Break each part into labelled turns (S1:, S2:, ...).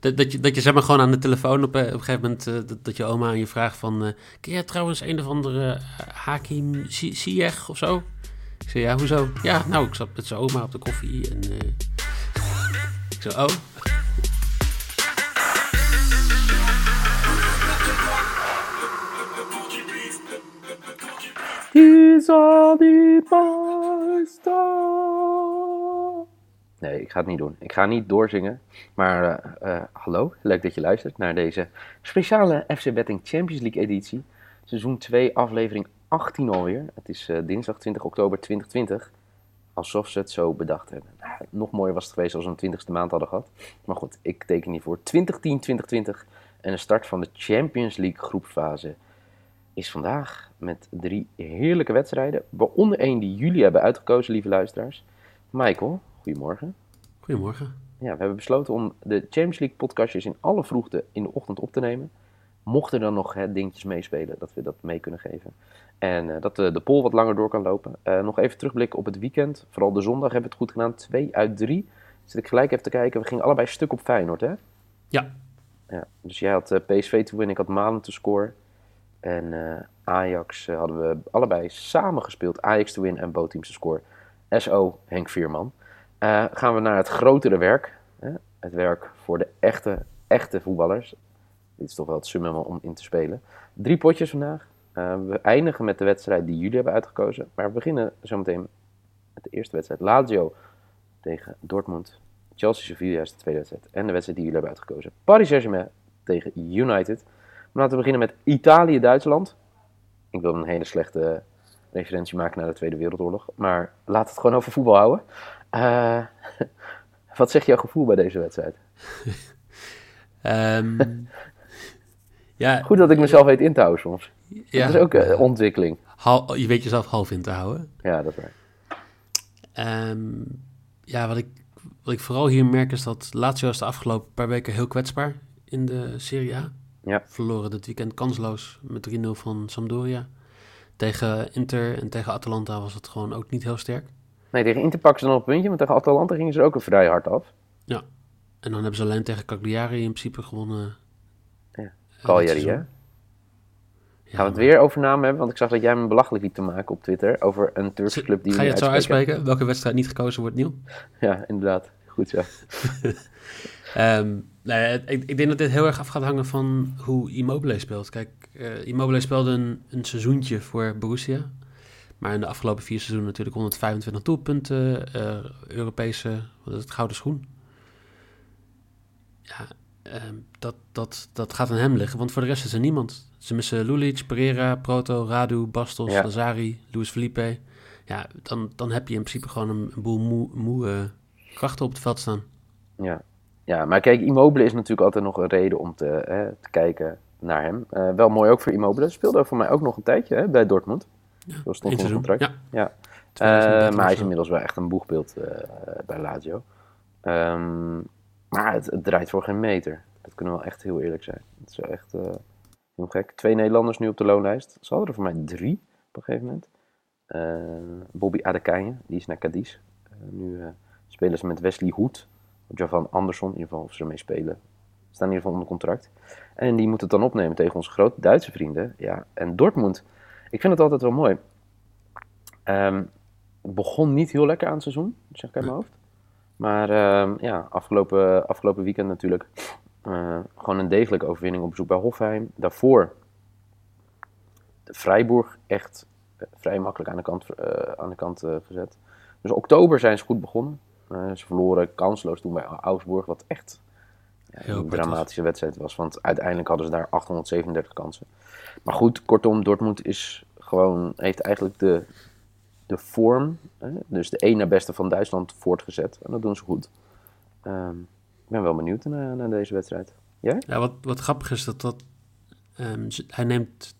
S1: Dat, dat, je, dat je zeg maar gewoon aan de telefoon op, eh, op een gegeven moment... eh, dat, je oma aan je vraagt van... eh ken jij trouwens een of andere Hakim Ziyech of zo? Ik zei, ja, hoezo? Ja, nou, ik zat met zijn oma op de koffie en... ik zei, oh...
S2: Is al die pasta. Nee, ik ga het niet doen. Ik ga niet doorzingen. Maar eh, eh, hallo, leuk dat je luistert naar deze speciale FC Betting Champions League editie. Seizoen 2, aflevering 18 alweer. Het is eh, dinsdag 20 oktober 2020. Alsof ze het zo bedacht hebben. Nou, nog mooier was het geweest als we een 20ste maand hadden gehad. Maar goed, ik teken niet voor 2010-2020. En de start van de Champions League groepsfase is vandaag met drie heerlijke wedstrijden. Waaronder één die jullie hebben uitgekozen, lieve luisteraars. Michael, goedemorgen.
S1: Goedemorgen.
S2: Ja, we hebben besloten om de Champions League podcastjes in alle vroegte in de ochtend op te nemen. Mochten er dan nog hè, dingetjes meespelen, dat we dat mee kunnen geven. En eh, dat de, de poll wat langer door kan lopen. Eh, nog even terugblikken op het weekend. Vooral de zondag hebben we het goed gedaan. 2 uit 3. Zit ik gelijk even te kijken. We gingen allebei stuk op Feyenoord, hè?
S1: Ja,
S2: Ja, dus jij had eh, PSV te winnen, ik had Malen te scoren. En eh, Ajax eh, hadden we allebei samen gespeeld. Ajax te winnen en Boteams te scoren. SO Henk Vierman. Eh, gaan we naar het grotere werk. Hè? Het werk voor de echte, echte voetballers. Dit is toch wel het summum om in te spelen. Drie potjes vandaag. Eh, we eindigen met de wedstrijd die jullie hebben uitgekozen. Maar we beginnen zometeen met de eerste wedstrijd. Lazio tegen Dortmund. Chelsea Sevilla is de tweede wedstrijd. En de wedstrijd die jullie hebben uitgekozen. Paris Saint-Germain tegen United. Maar laten we beginnen met Italië-Duitsland. Ik wil een hele slechte referentie maken naar de Tweede Wereldoorlog. Maar laat het gewoon over voetbal houden. Eh, wat zegt jouw gevoel bij deze wedstrijd?
S1: Ehm, ja,
S2: Goed dat ik mezelf weet in te houden soms.
S1: ja
S2: Dat is ook eh, ontwikkeling.
S1: hal- je weet jezelf half in te houden.
S2: Ja, dat is waar.
S1: Ehm, ja, wat ik, wat ik vooral hier merk is dat Lazio is de afgelopen paar weken heel kwetsbaar in de Serie A.
S2: Ja.
S1: Verloren dit weekend kansloos met 3-0 van Sampdoria. Tegen Inter en tegen Atalanta was het gewoon ook niet heel sterk.
S2: Nee, tegen Inter pakken ze dan op een puntje, maar tegen Atalanta gingen ze ook een vrij hard af.
S1: En dan hebben ze alleen tegen Cagliari in principe gewonnen.
S2: Ja,
S1: eh,
S2: Cagliari, hè?
S1: Ja,
S2: Gaan we het weer over namen hebben? Want ik zag dat jij me belachelijk liet te maken op Twitter over een Turkse club die
S1: Ga je het zo
S2: uitspreken.
S1: Welke wedstrijd niet gekozen wordt, Nieuw?
S2: Ja, inderdaad. Goed zo.
S1: Nou ja, ik, ik denk dat dit heel erg af gaat hangen van hoe Immobile speelt. Kijk, eh, Immobile speelde een, een seizoentje voor Borussia. Maar in de afgelopen vier seizoenen natuurlijk 125 doelpunten. eh Europese, wat is het, gouden schoen. Ja, ehm, dat, dat, dat gaat aan hem liggen. Want voor de rest is er niemand. Ze missen Lulic, Pereira, Proto, Radu, Bastos,
S2: Ja.
S1: Lazari, Luis Felipe. Ja, dan, dan heb je in principe gewoon een, een boel moe, moe eh, krachten op het veld staan.
S2: Ja. ja, maar kijk, Immobile is natuurlijk altijd nog een reden om te, hè, te kijken naar hem. Eh, wel mooi ook voor Immobile. Speelde voor mij ook nog een tijdje hè, bij Dortmund.
S1: Ja,
S2: Dat stond onder
S1: seizoen.
S2: contract.
S1: Ja,
S2: Ja.
S1: 2013
S2: Eh, maar hij is inmiddels wel echt een boegbeeld eh, bij Lazio. Ehm, maar het, het draait voor geen meter. Dat kunnen we wel echt heel eerlijk zijn. Het is wel echt eh, heel gek. Twee Nederlanders nu op de loonlijst. Ze hadden er voor mij drie op een gegeven moment. Bobby Adekanje, die is naar Cadiz. Nu spelen ze met Wesley Hoed. Javan Andersson, in ieder geval of ze ermee spelen. Staan in ieder geval onder contract. En die moeten het dan opnemen tegen onze grote Duitse vrienden. Ja, en Dortmund. Ik vind het altijd wel mooi. Ehm, het begon niet heel lekker aan het seizoen, zeg ik uit mijn hoofd. Maar ehm, ja, afgelopen, afgelopen weekend natuurlijk eh, gewoon een degelijke overwinning op bezoek bij Hofheim. Daarvoor de Freiburg echt eh, vrij makkelijk aan de kant, eh, aan de kant gezet. Dus oktober zijn ze goed begonnen. Ze verloren kansloos toen bij Augsburg, wat echt ja, een dramatische wedstrijd was. Want uiteindelijk hadden ze daar 837 kansen. Maar goed, kortom, Dortmund is gewoon, heeft eigenlijk de, de vorm, hè, dus de één na beste van Duitsland, voortgezet. En dat doen ze goed. Ehm, ik ben wel benieuwd naar, naar deze wedstrijd. Jij?
S1: Ja, wat, wat grappig is dat, dat ehm, hij neemt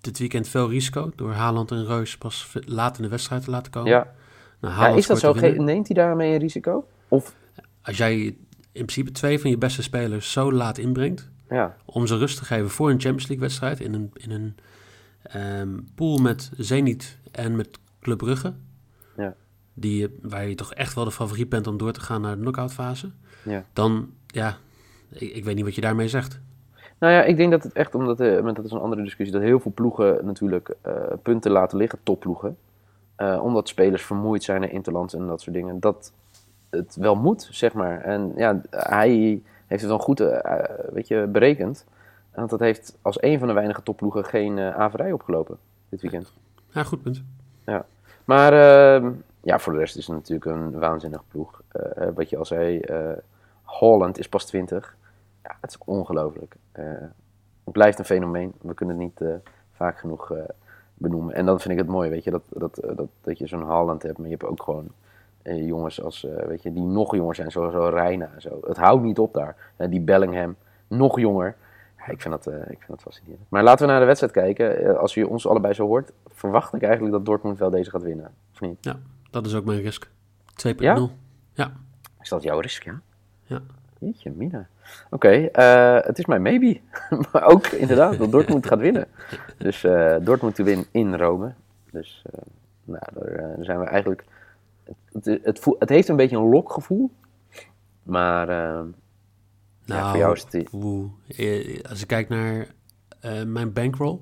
S1: dit weekend veel risico door Haaland en Reus pas laat in de wedstrijd te laten komen.
S2: Ja.
S1: Nou,
S2: ja is dat zo? Neemt hij daarmee een risico? Of,
S1: Als jij in principe twee van je beste spelers zo laat inbrengt,
S2: ja,
S1: om ze rust te geven voor een Champions League wedstrijd in een, in een ehm, pool met Zenit en met Club Brugge,
S2: Ja.
S1: die, waar je toch echt wel de favoriet bent om door te gaan naar de knock-out fase,
S2: ja.
S1: dan, ja, ik, ik weet niet wat je daarmee zegt.
S2: Nou ja, ik denk dat het echt, omdat, maar dat is een andere discussie, dat heel veel ploegen natuurlijk eh, punten laten liggen, topploegen. Eh, omdat spelers vermoeid zijn in interlands en dat soort dingen. Dat het wel moet, zeg maar. En ja, hij heeft het wel goed eh, weet je, berekend. Want dat heeft als een van de weinige topploegen geen eh, averij opgelopen dit weekend.
S1: Ja, goed punt.
S2: Maar ehm, ja, voor de rest is het natuurlijk een waanzinnig ploeg. Eh, wat je al zei, eh, Holland is pas 20. Ja, het is ongelooflijk. Eh, het blijft een fenomeen. We kunnen het niet eh, vaak genoeg eh, benoemen. En dan vind ik het mooi, weet je, dat, dat, eh, dat, dat je zo'n Holland hebt. Maar je hebt ook gewoon eh, jongens als, eh, weet je, die nog jonger zijn. Zoals zo Reina en zo. Het houdt niet op daar. Eh, die Bellingham, nog jonger. Ja, ik, vind dat, eh, ik vind dat fascinerend. Maar laten we naar de wedstrijd kijken. Eh, als je ons allebei zo hoort, verwacht ik eigenlijk dat Dortmund wel deze gaat winnen. Of niet?
S1: Dat is ook mijn risk. 2.0.
S2: Ja? Is dat jouw risk, ja?
S1: Ja.
S2: Jeetje, Mina. Oké, eh, het is mijn maybe. maar ook inderdaad dat Dortmund gaat winnen. Dus eh Dortmund te winnen in Rome. Dus eh, nou, eh, daar zijn we eigenlijk... Het, het, het, voel- het heeft een beetje een lokgevoel. Maar eh, ja, voor jou is het...
S1: Eh, Als ik kijk naar eh, mijn bankroll,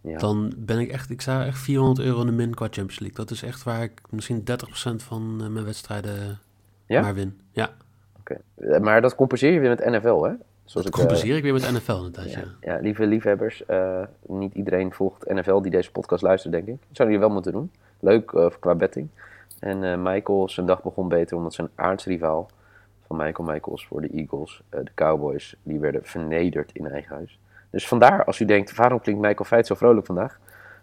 S2: Ja,
S1: dan ben ik echt, ik sta echt 400 euro in de min qua Champions League. Dat is echt waar ik misschien 30% van mijn wedstrijden
S2: Ja?
S1: maar win. Ja,
S2: oké. Maar dat compenseer je weer met NFL, hè? Zoals
S1: dat
S2: ik,
S1: compenseer ik weer met NFL inderdaad, ja.
S2: Ja, ja, lieve liefhebbers, niet iedereen volgt NFL die deze podcast luistert, denk ik. Dat zouden jullie wel moeten doen. Leuk qua betting. En eh, Michael, zijn dag begon beter omdat zijn aardsrivaal van Michael Michaels voor de Eagles, eh, de Cowboys, die werden vernederd in eigen huis. Dus vandaar, als u denkt, waarom klinkt Michael Feit zo vrolijk vandaag?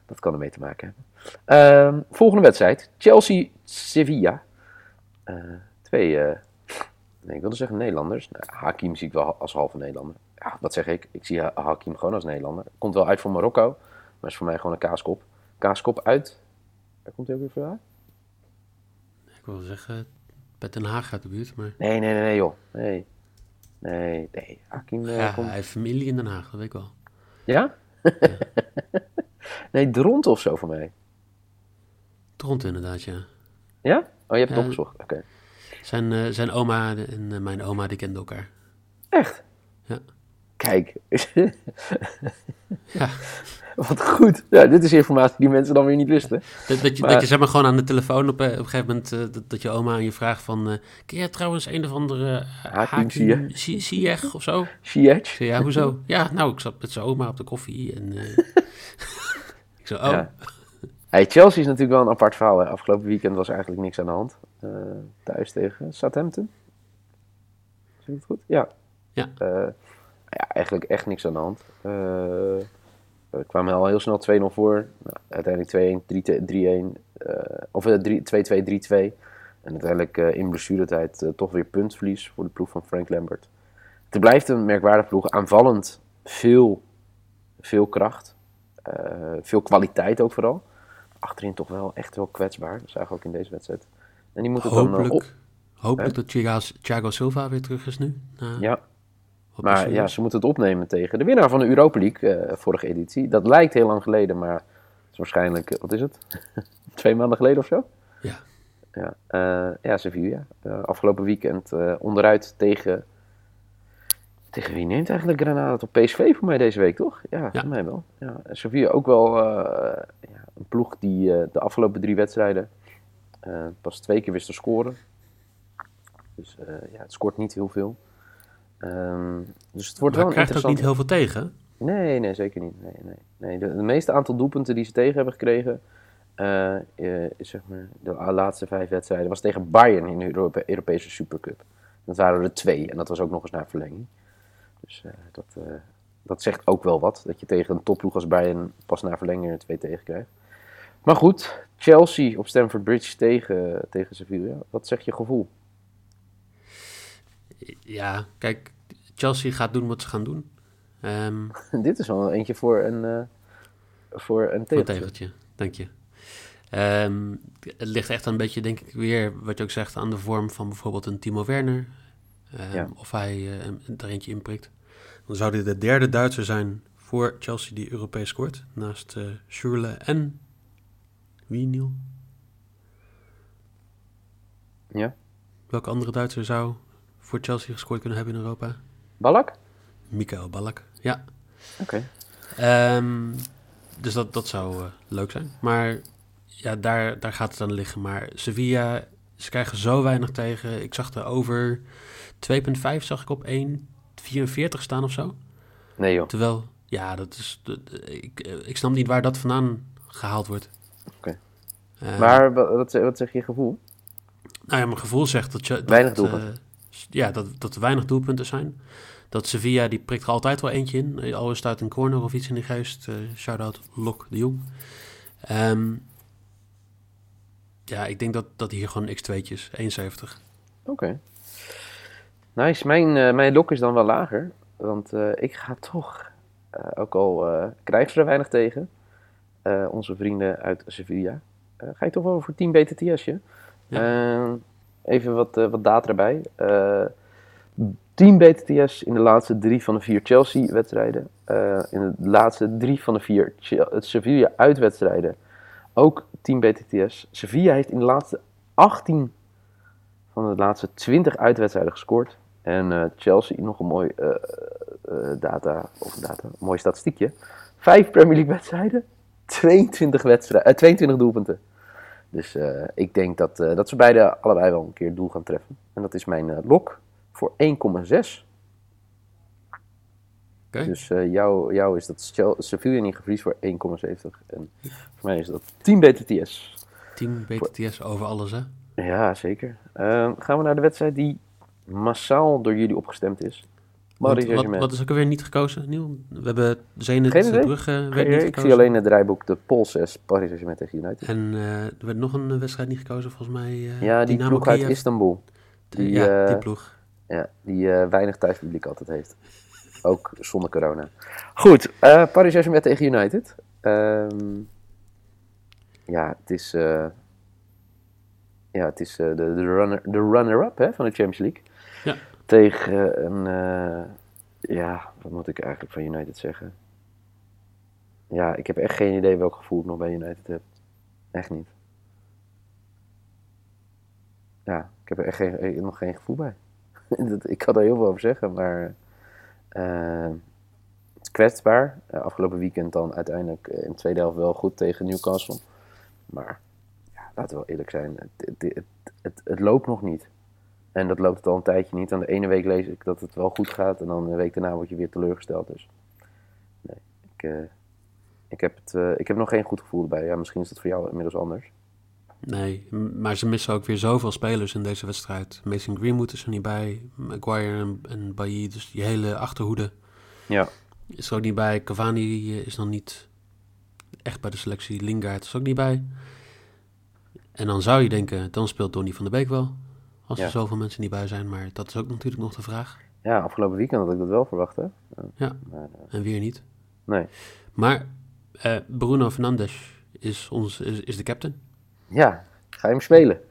S2: Dat kan ermee te maken hebben. Ehm, volgende wedstrijd, Chelsea-Sevilla. Eh, twee, nee, ik wilde zeggen Nederlanders. Nou, Hakim zie ik wel als halve Nederlander. Ja, wat zeg ik? Ik zie Ha- Hakim gewoon als Nederlander. Komt wel uit voor Marokko, maar is voor mij gewoon een kaaskop. Kaaskop uit. Waar komt hij ook weer vandaan?
S1: Ik wil zeggen, bij Den Haag uit de buurt, maar
S2: Nee, nee, nee, nee, joh. Nee. Nee, nee. Hakim eh,
S1: ja,
S2: komt...
S1: hij heeft familie in Den Haag, dat weet ik wel.
S2: Ja? nee, Dront of zo voor mij.
S1: Toronto inderdaad, ja.
S2: Ja? Oh, je hebt het opgezocht. Oké.
S1: Zijn, eh, zijn oma en eh, mijn oma, die kenden elkaar.
S2: Echt?
S1: Ja.
S2: Kijk.
S1: Ja.
S2: Wat goed. Ja, dit is informatie die mensen dan weer niet wisten.
S1: Dat, dat, je,
S2: Maar-
S1: dat je zeg maar gewoon aan de telefoon op, eh, op een gegeven moment, eh, dat, dat je oma aan je vraagt van, eh ken jij trouwens een of andere
S2: Hakim Ziyech?
S1: Of zo?
S2: Ziyech?
S1: ja, hoezo? Ja, nou, ik zat met zijn oma op de koffie en ik zo, oh,
S2: Ja. Hey, Chelsea is natuurlijk wel een apart verhaal. Hè. Afgelopen weekend was eigenlijk niks aan de hand. Thuis tegen Southampton. Zeg ik het goed? Ja.
S1: Ja.
S2: Eh, ja, eigenlijk echt niks aan de hand. Eh, we kwamen al heel snel 2-0 voor. Nou, uiteindelijk 2-1, 3-1. eh, of eh, 3 2-2, 3-2. En uiteindelijk eh, in blessuretijd eh, toch weer puntverlies voor de ploeg van Frank Lambert. Het blijft een merkwaardig ploeg. Aanvallend veel, veel kracht. Eh, veel kwaliteit ook vooral. Achterin toch wel echt wel kwetsbaar. Dat zagen we ook in deze wedstrijd. En die moeten het dan eh,
S1: hopelijk,
S2: op.
S1: hopelijk dat Thiago, Silva weer terug is nu.
S2: Ja, maar ja, ze moeten het opnemen tegen de winnaar van de Europa League, eh, vorige editie. Dat lijkt heel lang geleden, maar het is waarschijnlijk, eh, wat is het? Twee maanden geleden of zo?
S1: Ja.
S2: Ja, eh, ja Sevilla. Afgelopen weekend onderuit tegen... Tegen wie neemt eigenlijk Granada op PSV voor mij deze week, toch? Ja,
S1: Ja.
S2: voor mij wel. Ja, Sevilla ook wel ja, een ploeg die de afgelopen drie wedstrijden pas twee keer wist te scoren. Dus ja, het scoort niet heel veel. Ehm, dus het wordt
S1: Maar
S2: wel
S1: krijgt ook
S2: interessant...
S1: niet heel veel tegen.
S2: Nee, nee, zeker niet. Nee, nee, nee. De, de meeste aantal doelpunten die ze tegen hebben gekregen, is zeg maar de laatste vijf wedstrijden, was tegen Bayern in de Europe- Europese Supercup. Dat waren er twee en dat was ook nog eens naar verlenging. Dus eh, dat, dat zegt ook wel wat, dat je tegen een topploeg als Bayern pas na verlenging er twee tegen krijgt. Maar goed, Chelsea op Stamford Bridge tegen, tegen Sevilla. Wat zegt je gevoel?
S1: Ja, kijk, Chelsea gaat doen wat ze gaan doen. Ehm
S2: Dit is wel eentje voor een, eh voor een
S1: Voor een
S2: tegeltje.
S1: tegeltje, dank je. Ehm, het ligt echt een beetje, denk ik, weer, wat je ook zegt, aan de vorm van bijvoorbeeld een Timo Werner. Ehm,
S2: Ja.
S1: Of hij eh, er eentje inprikt. Dan zou hij de derde Duitser zijn voor Chelsea die Europees scoort. Naast eh Schürrle en... Wie, Niel?
S2: Ja.
S1: Welke andere Duitser zou voor Chelsea gescoord kunnen hebben in Europa?
S2: Balak?
S1: Mikael Ballack, ja.
S2: Oké.
S1: Ehm, dus dat, dat zou eh, leuk zijn. Maar ja, daar, daar gaat het aan liggen. Maar Sevilla, ze krijgen zo weinig tegen. Ik zag er over 2,5 zag ik op 1,44 staan of zo.
S2: Nee joh.
S1: Terwijl, ja, dat is. dat- ik, eh, ik snap niet waar dat vandaan gehaald wordt.
S2: Oké.
S1: Eh,
S2: Maar wa- wat, wat zeg je gevoel?
S1: Nou ja, mijn gevoel zegt dat je... Dat,
S2: Weinig doelpunten.
S1: Ja, dat, dat er weinig doelpunten zijn. Dat Sevilla, die prikt er altijd wel eentje in. Eh, Al is het een corner of iets in de geest. eh Shout-out Lok de Jong. Ehm, ja, ik denk dat, dat hier gewoon x2'tjes, 1,70.
S2: Oké. Nice. Mijn, eh, mijn lok is dan wel lager. Want ik ga toch, ook al krijgen ze er weinig tegen, onze vrienden uit Sevilla, ga ik toch wel voor 10 BTTS'je. Eh, even wat, eh, wat data erbij. Eh 10 BTTS in de laatste drie van de vier Chelsea-wedstrijden. Eh, in de laatste drie van de vier Sevilla-uitwedstrijden ook 10 BTTS. Sevilla heeft in de laatste 18 van de laatste 20 uitwedstrijden gescoord. En eh, Chelsea, nog een mooi eh, eh, data, of data, mooi statistiekje. Vijf Premier League wedstrijden, 22, wedstrijden, eh, 22 doelpunten. Dus eh, ik denk dat, eh, dat ze beide allebei wel een keer het doel gaan treffen. En dat is mijn eh, lok voor 1,6.
S1: Oké.
S2: Dus jou, jou is dat Sevilla niet gevries voor 1,70. En voor mij is dat 10 BTTS.
S1: 10 BTTS over alles, hè?
S2: Ja, zeker. Ehm, gaan we naar de wedstrijd die massaal door jullie opgestemd is.
S1: Wat,
S2: Saint-Germain.
S1: wat is ook alweer niet gekozen, Niel? We hebben Zenit. Brugge werd niet
S2: ik zie alleen het draaiboek de Pol 6 Paris Saint-Germain tegen United.
S1: En eh, er werd nog een wedstrijd niet gekozen, volgens mij. eh,
S2: ja, die
S1: Dynamo
S2: ploeg uit
S1: Kiev.
S2: Istanbul. Die,
S1: ja, die
S2: eh,
S1: ploeg.
S2: Ja, die eh, weinig thuispubliek altijd heeft. Ook zonder corona. Goed, eh Paris Saint-Germain tegen United. Ehm, ja, het is, eh, ja, het is eh, de, de runner- de runner-up hè, van de Champions League.
S1: Ja.
S2: Tegen een, eh, ja, wat moet ik eigenlijk van United zeggen? Ja, ik heb echt geen idee welk gevoel ik nog bij United heb. Echt niet. Ja, ik heb er echt eh, nog geen gevoel bij. Ik kan daar heel veel over zeggen, maar eh, het is kwetsbaar. Eh, afgelopen weekend dan uiteindelijk eh, in de tweede helft wel goed tegen Newcastle. Maar ja, laten we wel eerlijk zijn, het, het, het loopt nog niet. En dat loopt het al een tijdje niet. Aan de ene week lees ik dat het wel goed gaat en dan een week daarna word je weer teleurgesteld. Dus nee, ik, eh, ik, heb het, eh, ik heb nog geen goed gevoel erbij. Ja, misschien is dat voor jou inmiddels anders.
S1: Nee, maar ze missen ook weer zoveel spelers in deze wedstrijd. Mason Greenwood is er niet bij, Maguire en, en Bailly, dus die hele achterhoede
S2: Ja,
S1: is er ook niet bij. Cavani eh, is dan niet echt bij de selectie. Lingard is ook niet bij. En dan zou je denken, dan speelt Donny van de Beek wel. Als
S2: Ja.
S1: er zoveel mensen niet bij zijn, maar dat is ook natuurlijk nog de vraag.
S2: ja, afgelopen weekend had ik dat wel verwacht, hè?
S1: Ja.
S2: Maar, eh,
S1: En weer niet.
S2: nee.
S1: Maar eh, Bruno Fernandes is, ons, is, is de captain.
S2: Ja, ga je hem spelen?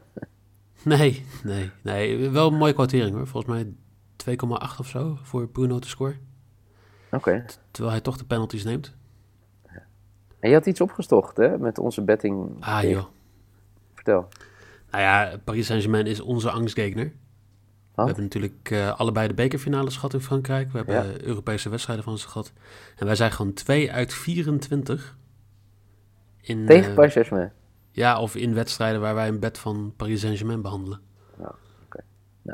S1: Nee, nee, nee. Wel een mooie kwartering hoor. Volgens mij 2,8 of zo voor Bruno te scoren.
S2: Oké.
S1: Terwijl hij toch de penalties neemt.
S2: En je had iets opgestocht, hè? Met onze betting.
S1: Ah joh.
S2: Vertel.
S1: Nou ja, Paris Saint-Germain is onze angstgegner. We hebben natuurlijk eh, allebei de bekerfinales gehad in Frankrijk. We hebben
S2: Ja.
S1: Europese wedstrijden van ze gehad. En wij zijn gewoon 2 uit 24. In,
S2: Tegen
S1: eh,
S2: Paris Saint-Germain.
S1: Ja, of in wedstrijden waar wij een bed van Paris Saint-Germain behandelen.
S2: Nou,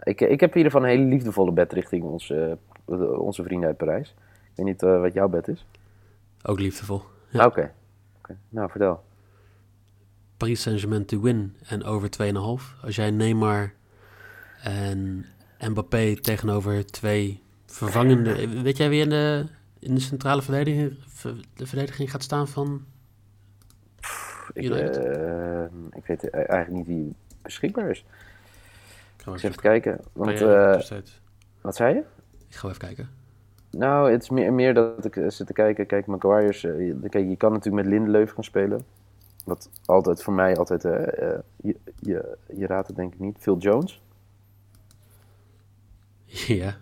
S2: ik, ik heb in ieder geval een hele liefdevolle bed richting onze, eh, onze vrienden uit Parijs. Ik weet niet wat jouw bed is.
S1: Ook liefdevol. Ja.
S2: Ah, Oké. Oké. Nou, vertel.
S1: Paris Saint-Germain to win en over 2,5. Als jij Neymar en Mbappé tegenover twee vervangende... Weet jij wie in de, in de centrale verdediging, ver- de verdediging gaat staan van...
S2: Ik, eh, ik weet eigenlijk niet wie beschikbaar is.
S1: Ik ga
S2: even kijken. Want, eh, wat zei je?
S1: Ik ga even kijken.
S2: Nou, het is meer, meer dat ik eh, zit te kijken. Kijk, Maguire's... je- kijk, je kan natuurlijk met Lindelöf gaan spelen. Wat altijd voor mij altijd... eh, eh, je, je, je raadt het denk ik niet. Phil Jones.
S1: Ja,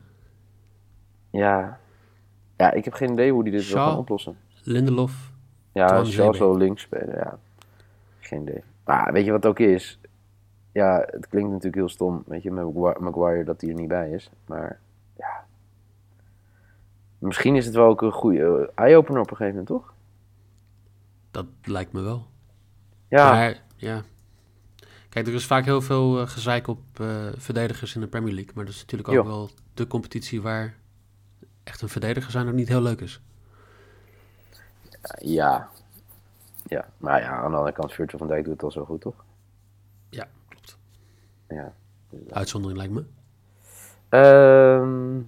S2: Ja. Ja, ik heb geen idee hoe die dit wil
S1: Shaw.
S2: gaan oplossen.
S1: Lindelof.
S2: Ja, Shaw
S1: Zeebeek.
S2: zal links spelen, ja. Geen idee. Maar weet je wat het ook is? Ja, het klinkt natuurlijk heel stom, weet je, met Magui- Maguire dat hij er niet bij is. Maar ja, Misschien is het wel ook een goede eye-opener op een gegeven moment, toch?
S1: Dat lijkt me wel.
S2: Ja,
S1: Maar ja. Kijk, er is vaak heel veel eh, gezeik op eh, verdedigers in de Premier League. Maar dat is natuurlijk ook
S2: Jo.
S1: wel de competitie waar echt een verdediger zijn ook niet heel leuk is.
S2: ja. Ja, maar ja, aan de andere kant, Virgil van Dijk doet het al zo goed, toch?
S1: Ja, klopt.
S2: Ja.
S1: Uitzondering lijkt me.
S2: Ehm,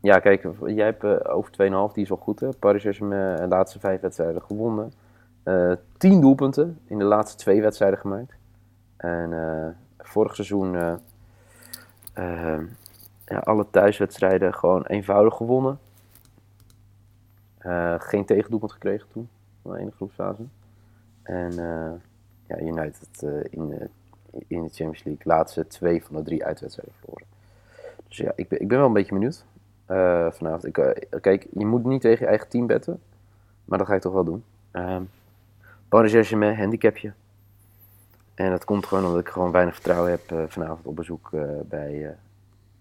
S2: ja, kijk, jij hebt eh, over 2,5, die is wel goed. Hè? Paris Saint-Germain de laatste vijf wedstrijden gewonnen. Eh 10 doelpunten in de laatste twee wedstrijden gemaakt. En eh, vorig seizoen eh, ja, alle thuiswedstrijden gewoon eenvoudig gewonnen. Geen tegendoelpunt gekregen toen, in de groepsfase. En ja, United in, de, in de Champions League laatste twee van de drie uitwedstrijden verloren. Dus ja, ik ben, ik ben wel een beetje benieuwd vanavond. Ik, kijk, je moet niet tegen je eigen team betten, maar dat ga ik toch wel doen. Paris Saint-Germain, handicapje. En dat komt gewoon omdat ik gewoon weinig vertrouwen heb eh, vanavond op bezoek eh, bij, eh,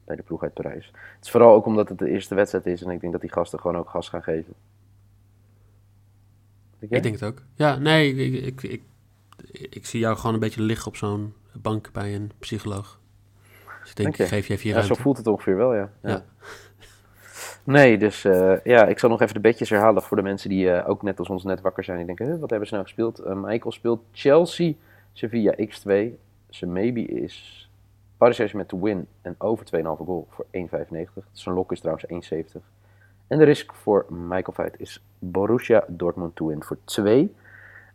S2: bij de ploeg uit Parijs. Het is vooral ook omdat het de eerste wedstrijd is en ik denk dat die gasten gewoon ook gas gaan geven. Denk?
S1: Ik denk het ook. Ja, nee, ik, ik, ik, ik zie jou gewoon een beetje liggen op zo'n bank bij een psycholoog. Dus ik denk,
S2: Dank je.
S1: geef je even je
S2: Ja, zo voelt het ongeveer wel, ja. ja.
S1: Ja.
S2: Nee, dus eh, ja, ik zal nog even de bedjes herhalen voor de mensen die eh, ook net als ons net wakker zijn. Die denken, "Huh, wat hebben ze nou gespeeld? Eh, Michael speelt Chelsea, Sevilla x2. Zijn maybe is Paris Saint-Germain to win en over 2,5 goal voor 1,95. Zijn lok is trouwens 1,70. En de risk voor Michael Veit is Borussia Dortmund to win voor 2.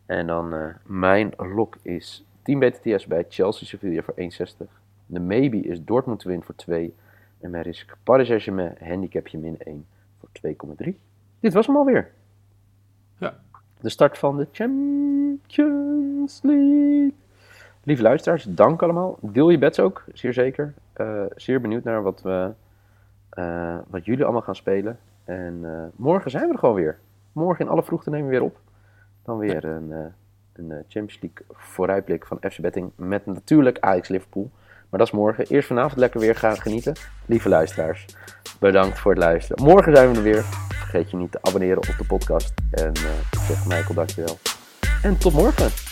S2: En dan mijn lok is 10 BTTS bij Chelsea Sevilla voor 1,60. De maybe is Dortmund to win voor 2. En mijn risk Paris Saint-Germain handicapje min 1 voor 2,3. Dit was hem alweer.
S1: Ja.
S2: De start van de Champions League. Lieve luisteraars, dank allemaal. Deel je bets ook, zeer zeker. Eh, zeer benieuwd naar wat, we, eh, wat jullie allemaal gaan spelen. En eh, morgen zijn we er gewoon weer. Morgen in alle vroegte nemen we weer op. Dan weer een, een Champions League vooruitblik van FC Betting. Met natuurlijk Ajax Liverpool. Maar dat is morgen. Eerst vanavond lekker weer gaan genieten. Lieve luisteraars, bedankt voor het luisteren. Morgen zijn we er weer. Vergeet je niet te abonneren op de podcast. En ik zeg Michael, dankjewel. En tot morgen.